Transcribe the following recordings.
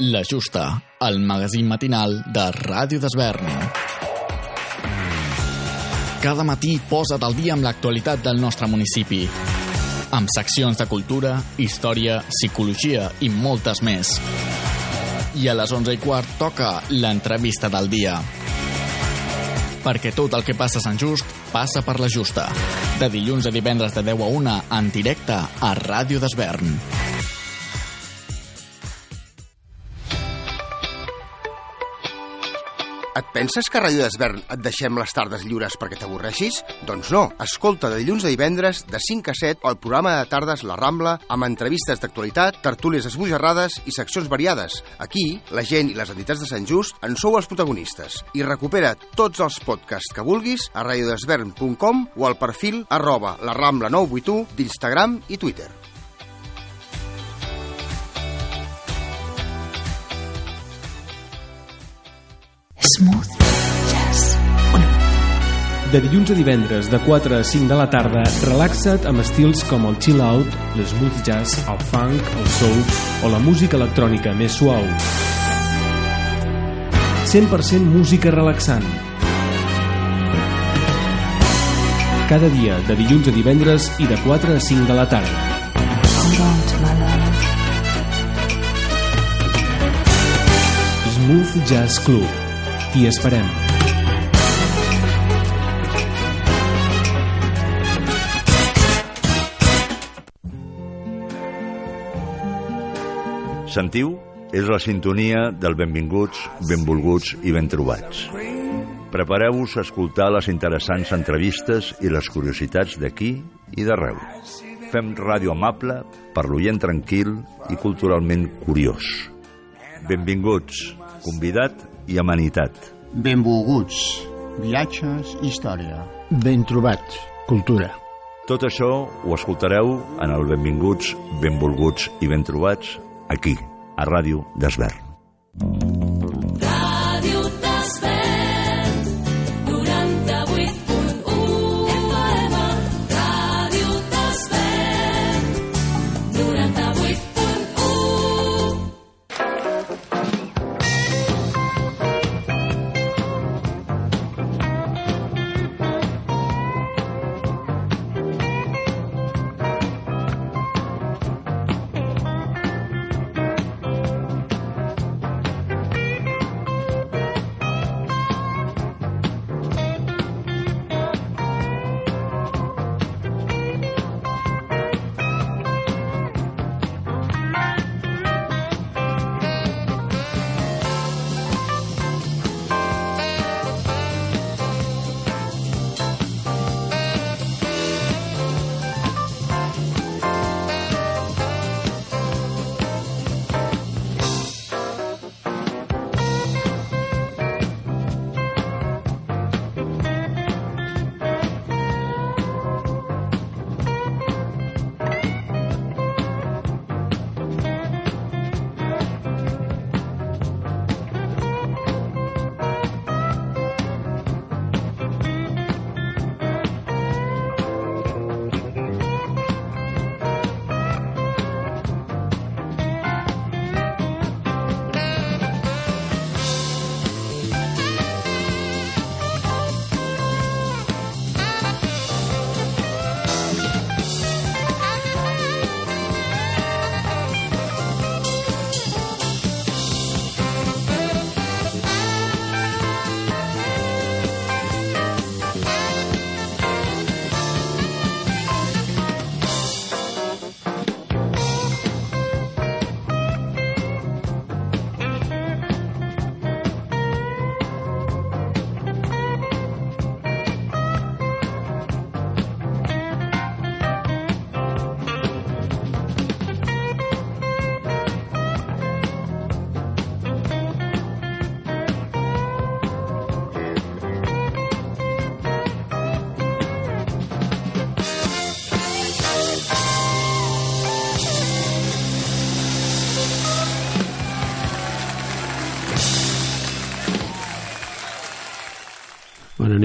La Justa, el magazín matinal de Ràdio d'Esvern. Cada matí posa't al dia amb l'actualitat del nostre municipi. Amb seccions de cultura, història, psicologia i moltes més. I a les 11 i quart toca l'entrevista del dia. Perquè tot el que passa a Sant Just passa per la Justa. De dilluns a divendres de 10 a 1 en directe a Ràdio d'Esvern. Et penses que a Ràdio d'Esvern et deixem les tardes lliures perquè t'avorreixis? Doncs no. Escolta de dilluns a divendres, de 5 a 7, el programa de tardes La Rambla, amb entrevistes d'actualitat, tertúlies esbojarrades i seccions variades. Aquí, la gent i les entitats de Sant Just en sou els protagonistes. I recupera tots els podcasts que vulguis a radiodesvern.com o al perfil arroba la Rambla 981 d'Instagram i Twitter. Smooth Jazz. De dilluns a divendres, de 4 a 5 de la tarda, relaxa't amb estils com el chill out, l'smooth jazz, el funk, el soul o la música electrònica més suau. 100% música relaxant. Cada dia, de dilluns a divendres i de 4 a 5 de la tarda. Smooth Jazz Club. T'hi esperem. Sentiu? És la sintonia del benvinguts, benvolguts i ben trobats. Prepareu-vos a escoltar les interessants entrevistes i les curiositats d'aquí i d'arreu. Fem ràdio amable per l'oient tranquil i culturalment curiós. Benvinguts, convidat i amenitat. Benvolguts, viatges, història. Ben trobats, cultura. Tot això ho escoltareu en el Benvinguts, Benvolguts i Ben Trobats aquí, a Ràdio d'Esvern. Ràdio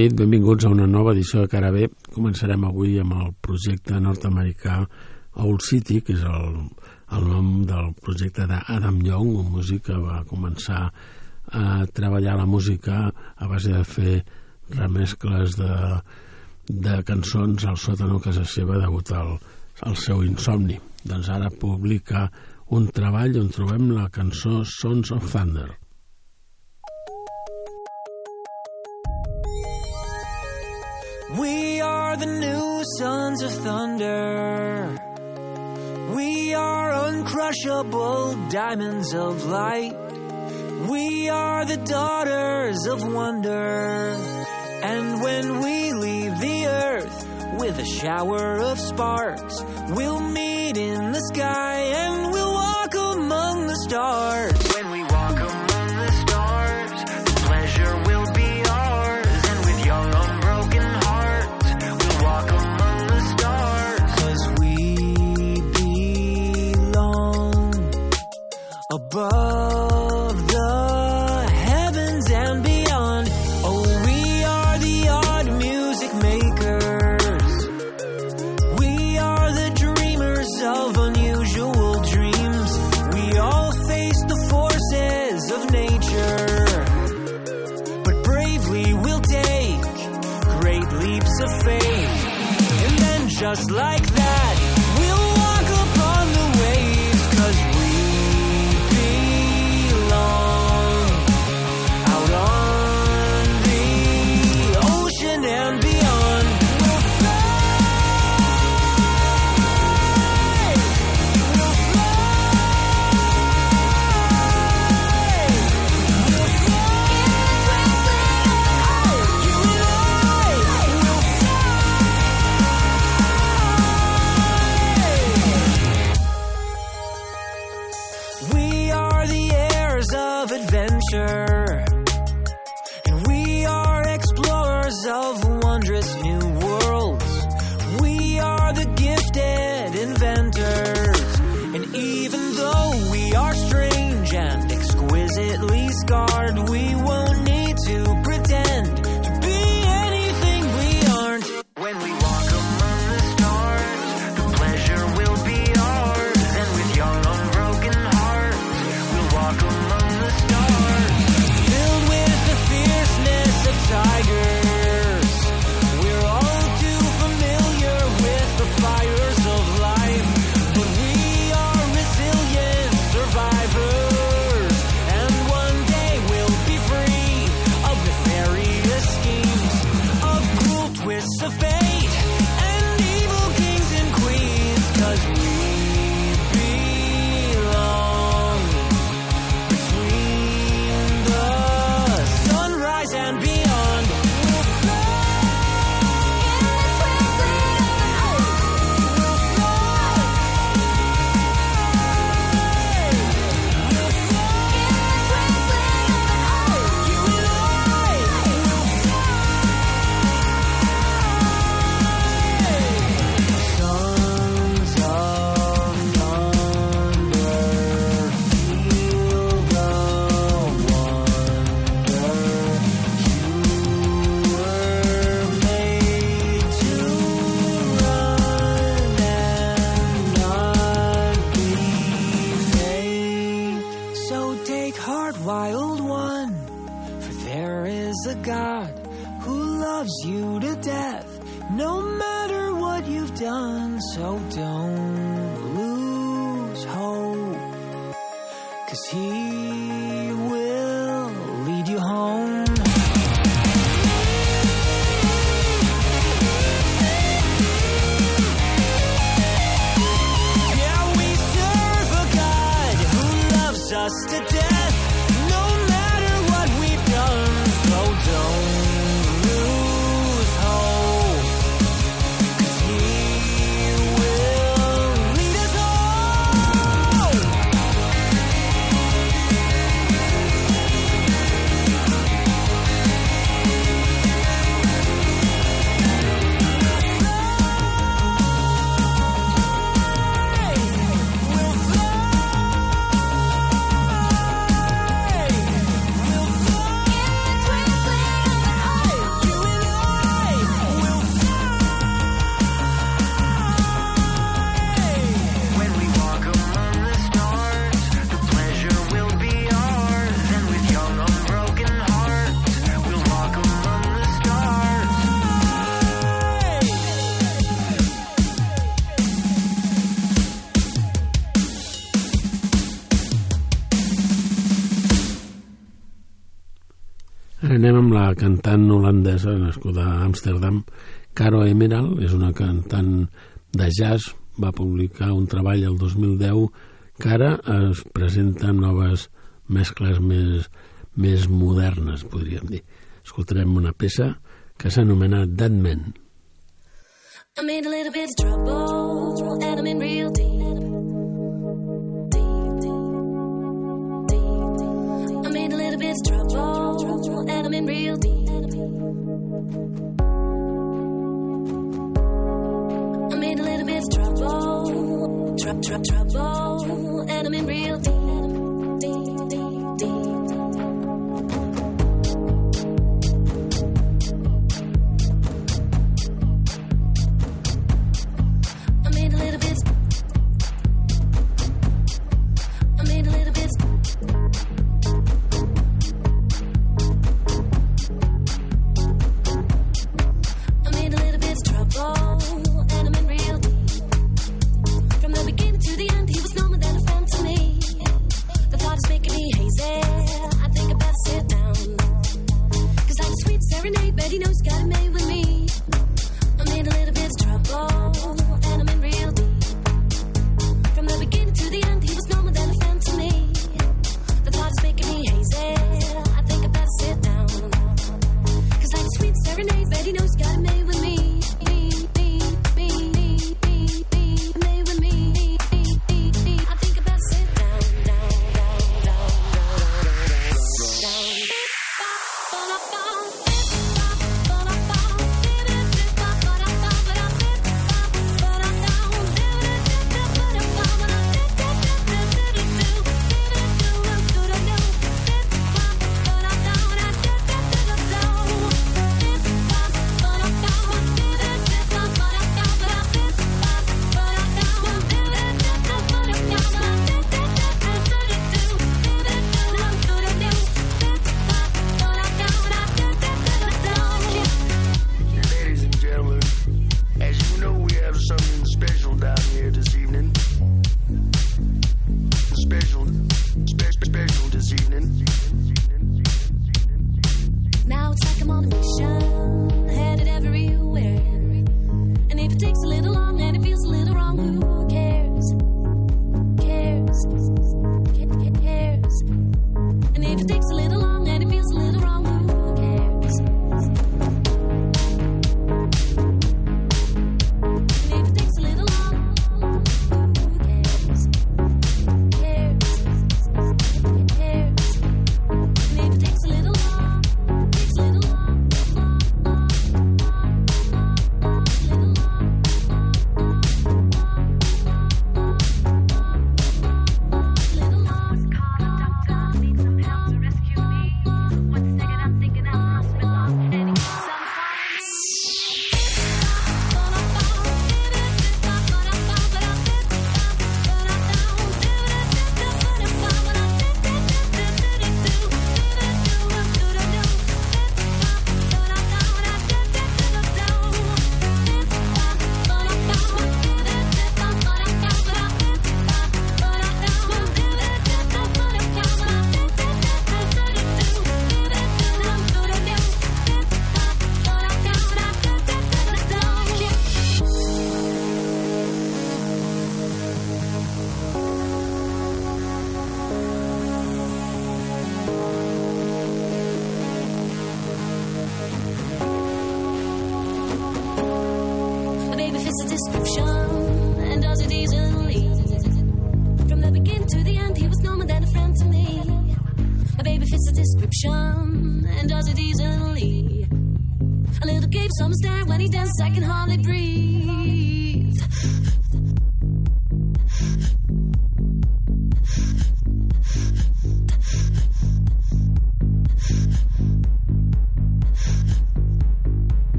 nit, benvinguts a una nova edició de Carabé. Començarem avui amb el projecte nord-americà Old City, que és el, el nom del projecte d'Adam Young, un músic que va començar a treballar la música a base de fer remescles de, de cançons al sòtano casa seva degut al, al seu insomni. Doncs ara publica un treball on trobem la cançó Sons of Thunder. We are the new sons of thunder. We are uncrushable diamonds of light. We are the daughters of wonder. And when we leave the earth with a shower of sparks, we'll meet in the sky and we'll walk among the stars. us today. amb la cantant holandesa nascuda a Amsterdam, Caro Emerald, és una cantant de jazz, va publicar un treball el 2010 que ara es presenta amb noves mescles més, més modernes, podríem dir. Escoltarem una peça que s'anomena Dead Men. I made a little bit of trouble, and I'm in real deep. I'm a little bit of trouble, and I'm in real deep. I made a little bit of trouble, trouble, tr- trouble, and I'm in real deep.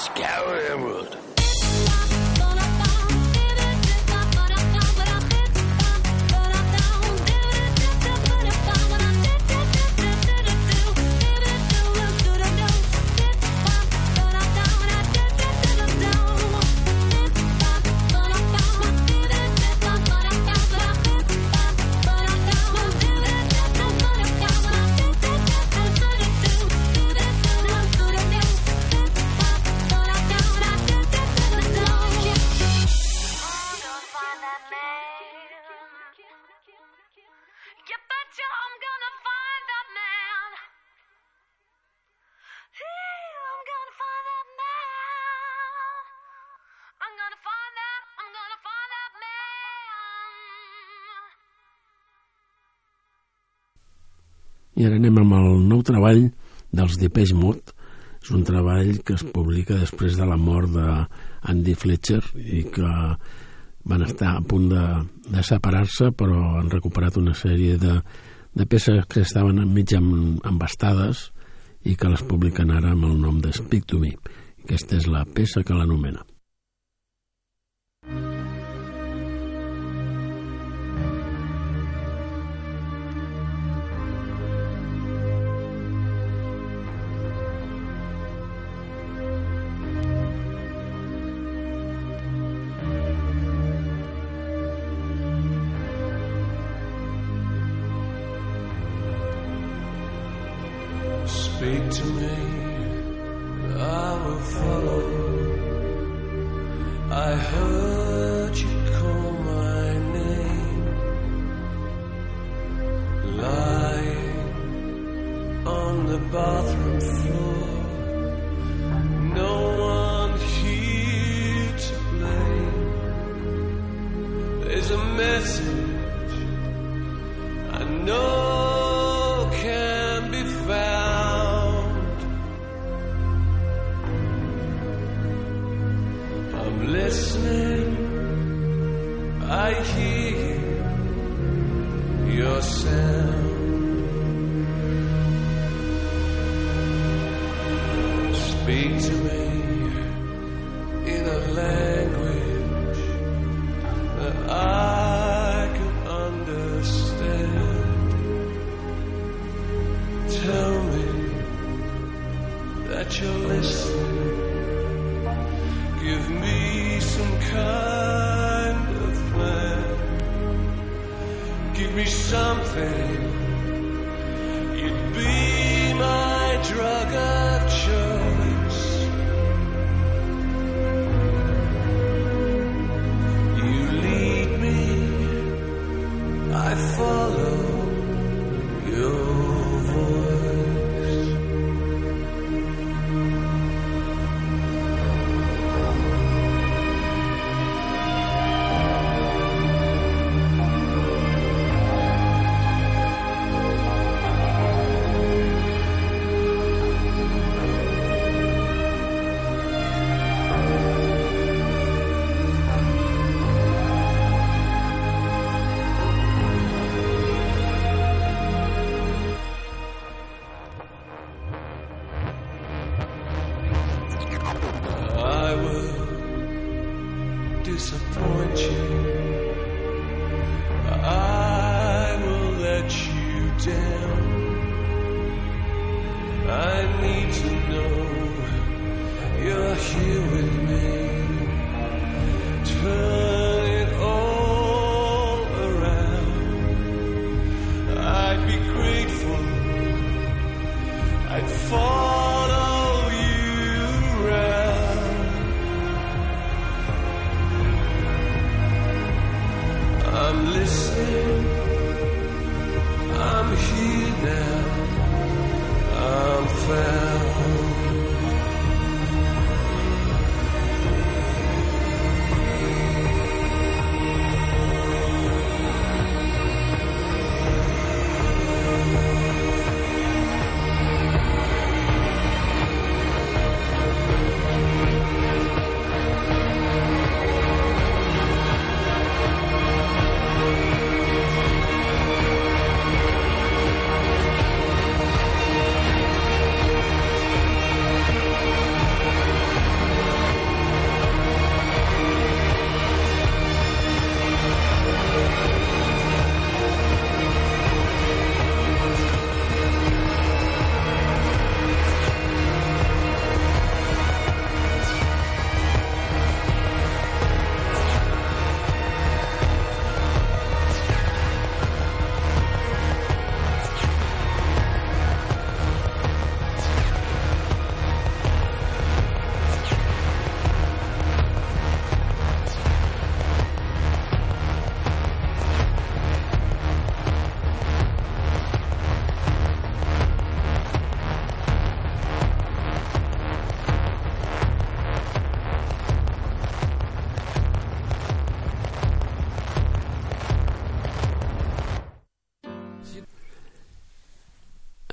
Scour Emerald. I ara anem amb el nou treball dels Depeche Mode. És un treball que es publica després de la mort d'Andy Fletcher i que van estar a punt de, de separar-se però han recuperat una sèrie de, de peces que estaven mig em- embastades i que les publiquen ara amb el nom de Speak to Me. Aquesta és la peça que l'anomena. Bathroom I would disappoint you.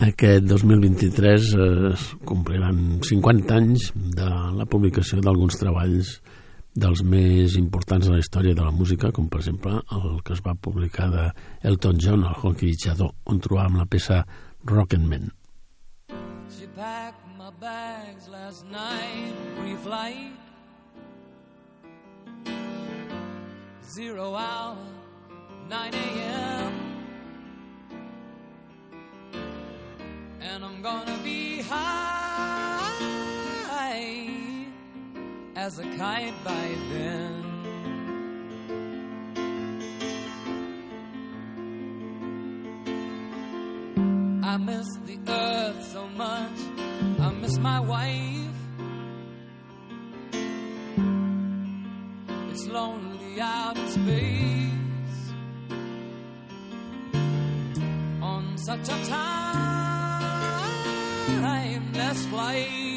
Aquest 2023 eh, es compliran 50 anys de la publicació d'alguns treballs dels més importants de la història de la música, com per exemple el que es va publicar de Elton John al Honky Chador, on trobàvem la peça Rocketman. She packed my bags last night, pre-flight Zero hour, 9 a.m. and I'm gonna be high as a kite by then. I miss the earth so much, I miss my wife. It's lonely out in space on such a time. I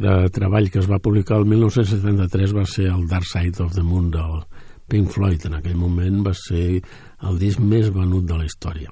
altre treball que es va publicar el 1973 va ser el Dark Side of the Moon del Pink Floyd. En aquell moment va ser el disc més venut de la història.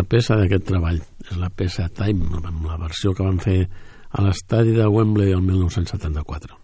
Altra peça d'aquest treball. És la peça Time, amb la versió que van fer a l'estadi de Wembley el 1974.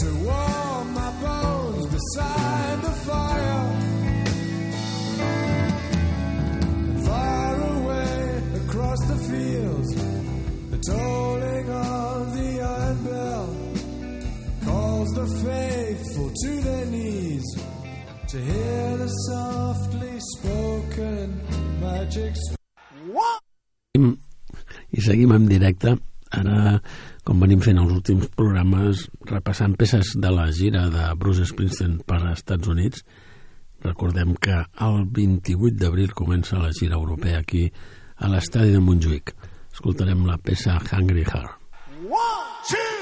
to warm my bones beside the fire. And away across the fields, the tolling of the iron calls the faithful to their knees to hear the softly spoken magic. I seguim en directe. Ara com venim fent els últims programes, repassant peces de la gira de Bruce Springsteen per als Estats Units, recordem que el 28 d'abril comença la gira europea aquí a l'estadi de Montjuïc. Escoltarem la peça Hungry Heart. I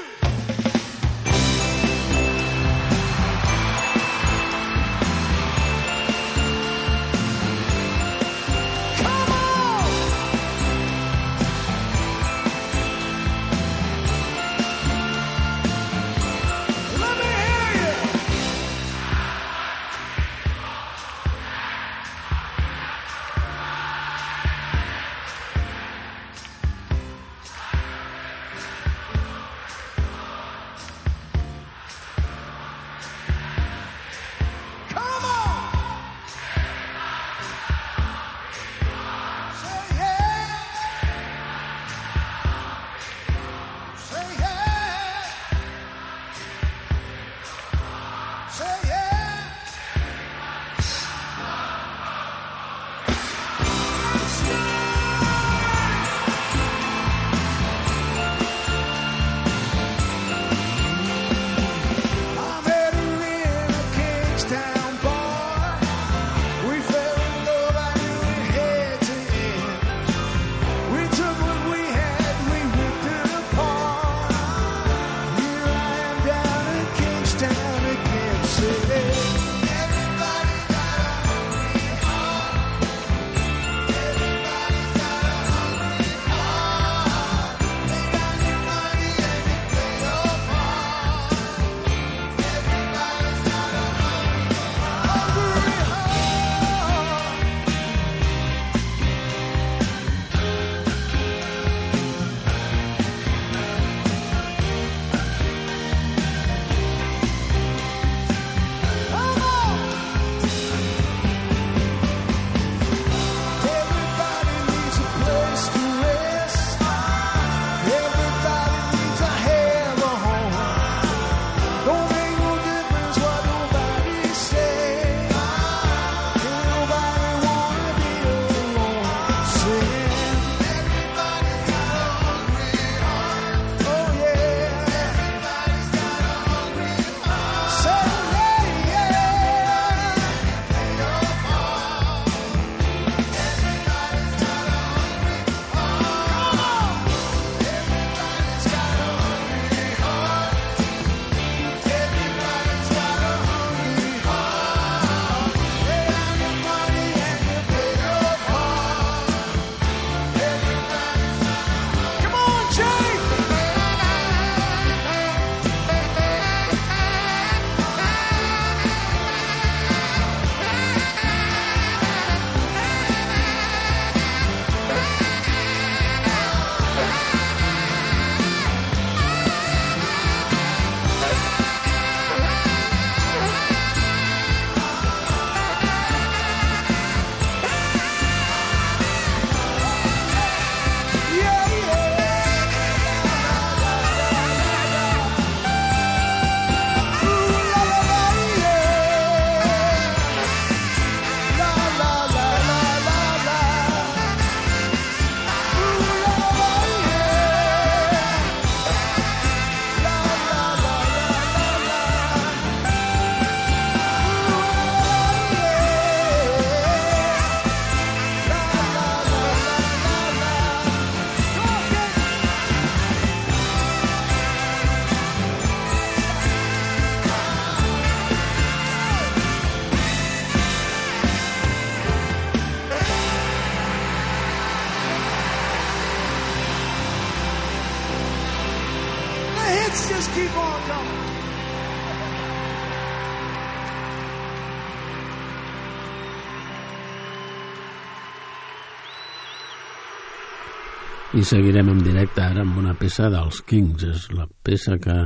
I seguirem en directe ara amb una peça dels Kings. És la peça que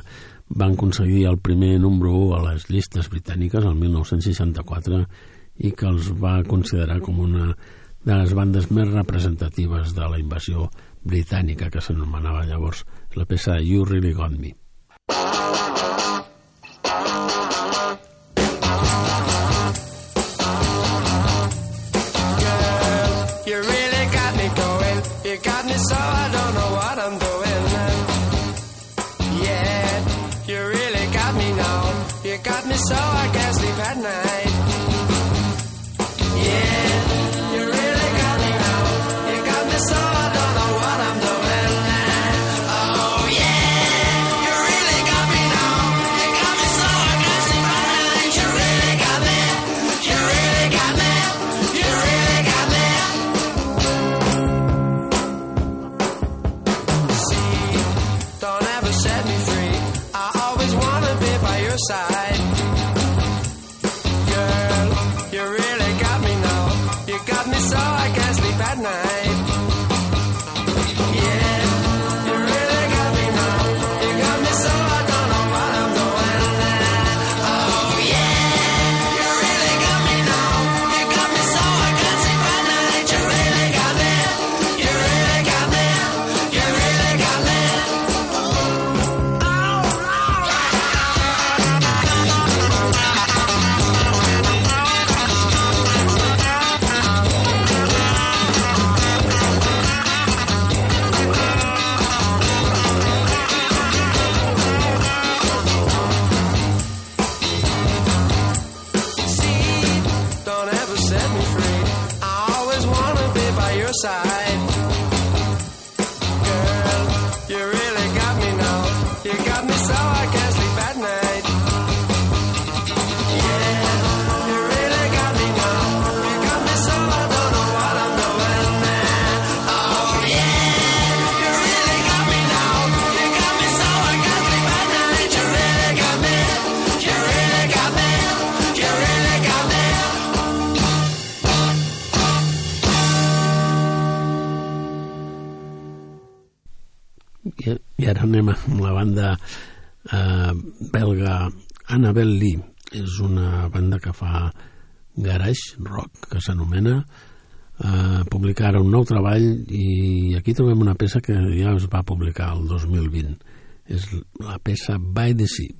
van aconseguir el primer número 1 a les llistes britàniques el 1964 i que els va considerar com una de les bandes més representatives de la invasió britànica que s'anomenava llavors la peça You Really Got Me. anem amb la banda eh, belga Annabelle Lee. És una banda que fa garage rock, que s'anomena eh, publicar un nou treball i aquí trobem una peça que ja es va publicar el 2020. És la peça By the Sea.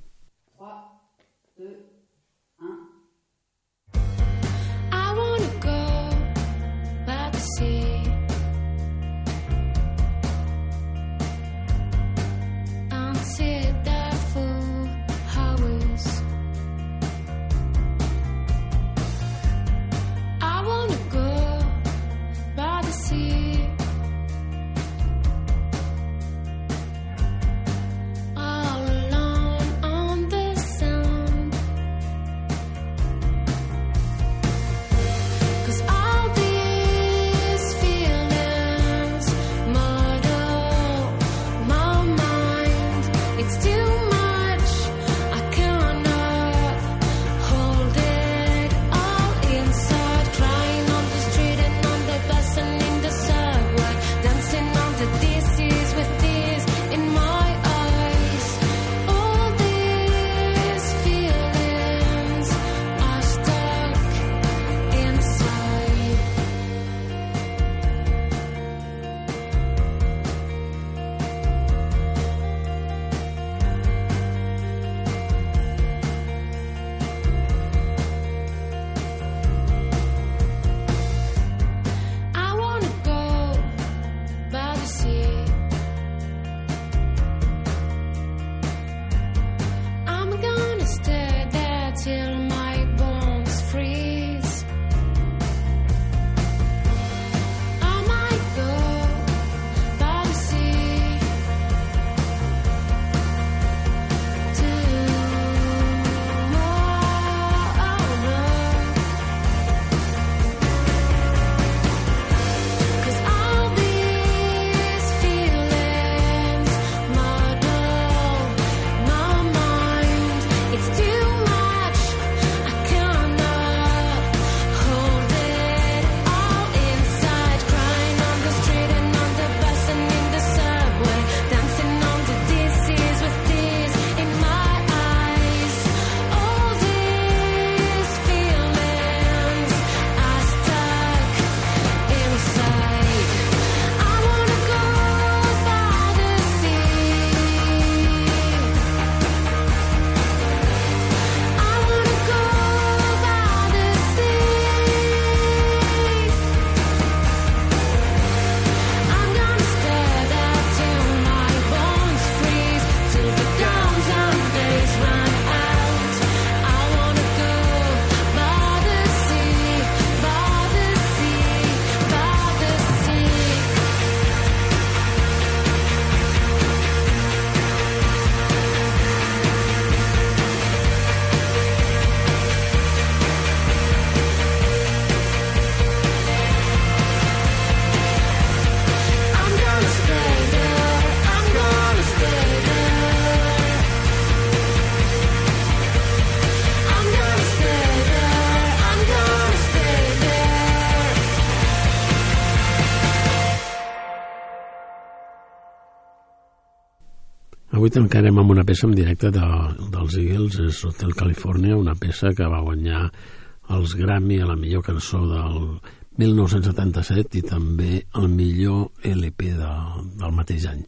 tancarem amb una peça en directe de, dels Eagles, és Hotel California, una peça que va guanyar els Grammy a la millor cançó del 1977 i també el millor LP de, del mateix any.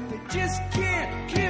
but they just can't kill.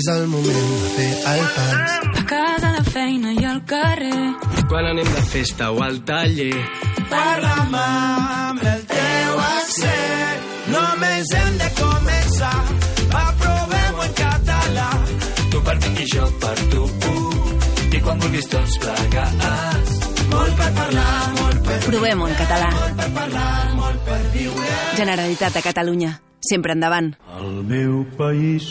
És el moment de fer el pas. A casa, a la feina i al carrer. Quan anem de festa o al taller. Parla'm amb el teu accent. Només hem de començar. Aprovem-ho en català. Tu per mi i jo per tu. I quan vulguis tots plegats. Molt per parlar, molt per Provem-ho en català. per parlar, molt per viure. Generalitat de Catalunya. Sempre endavant. Al meu país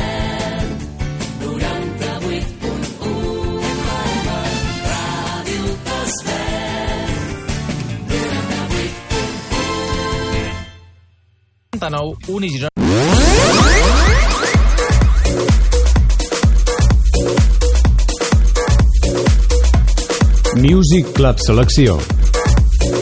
98.1. 99, un i Girona. Music Club Selecció.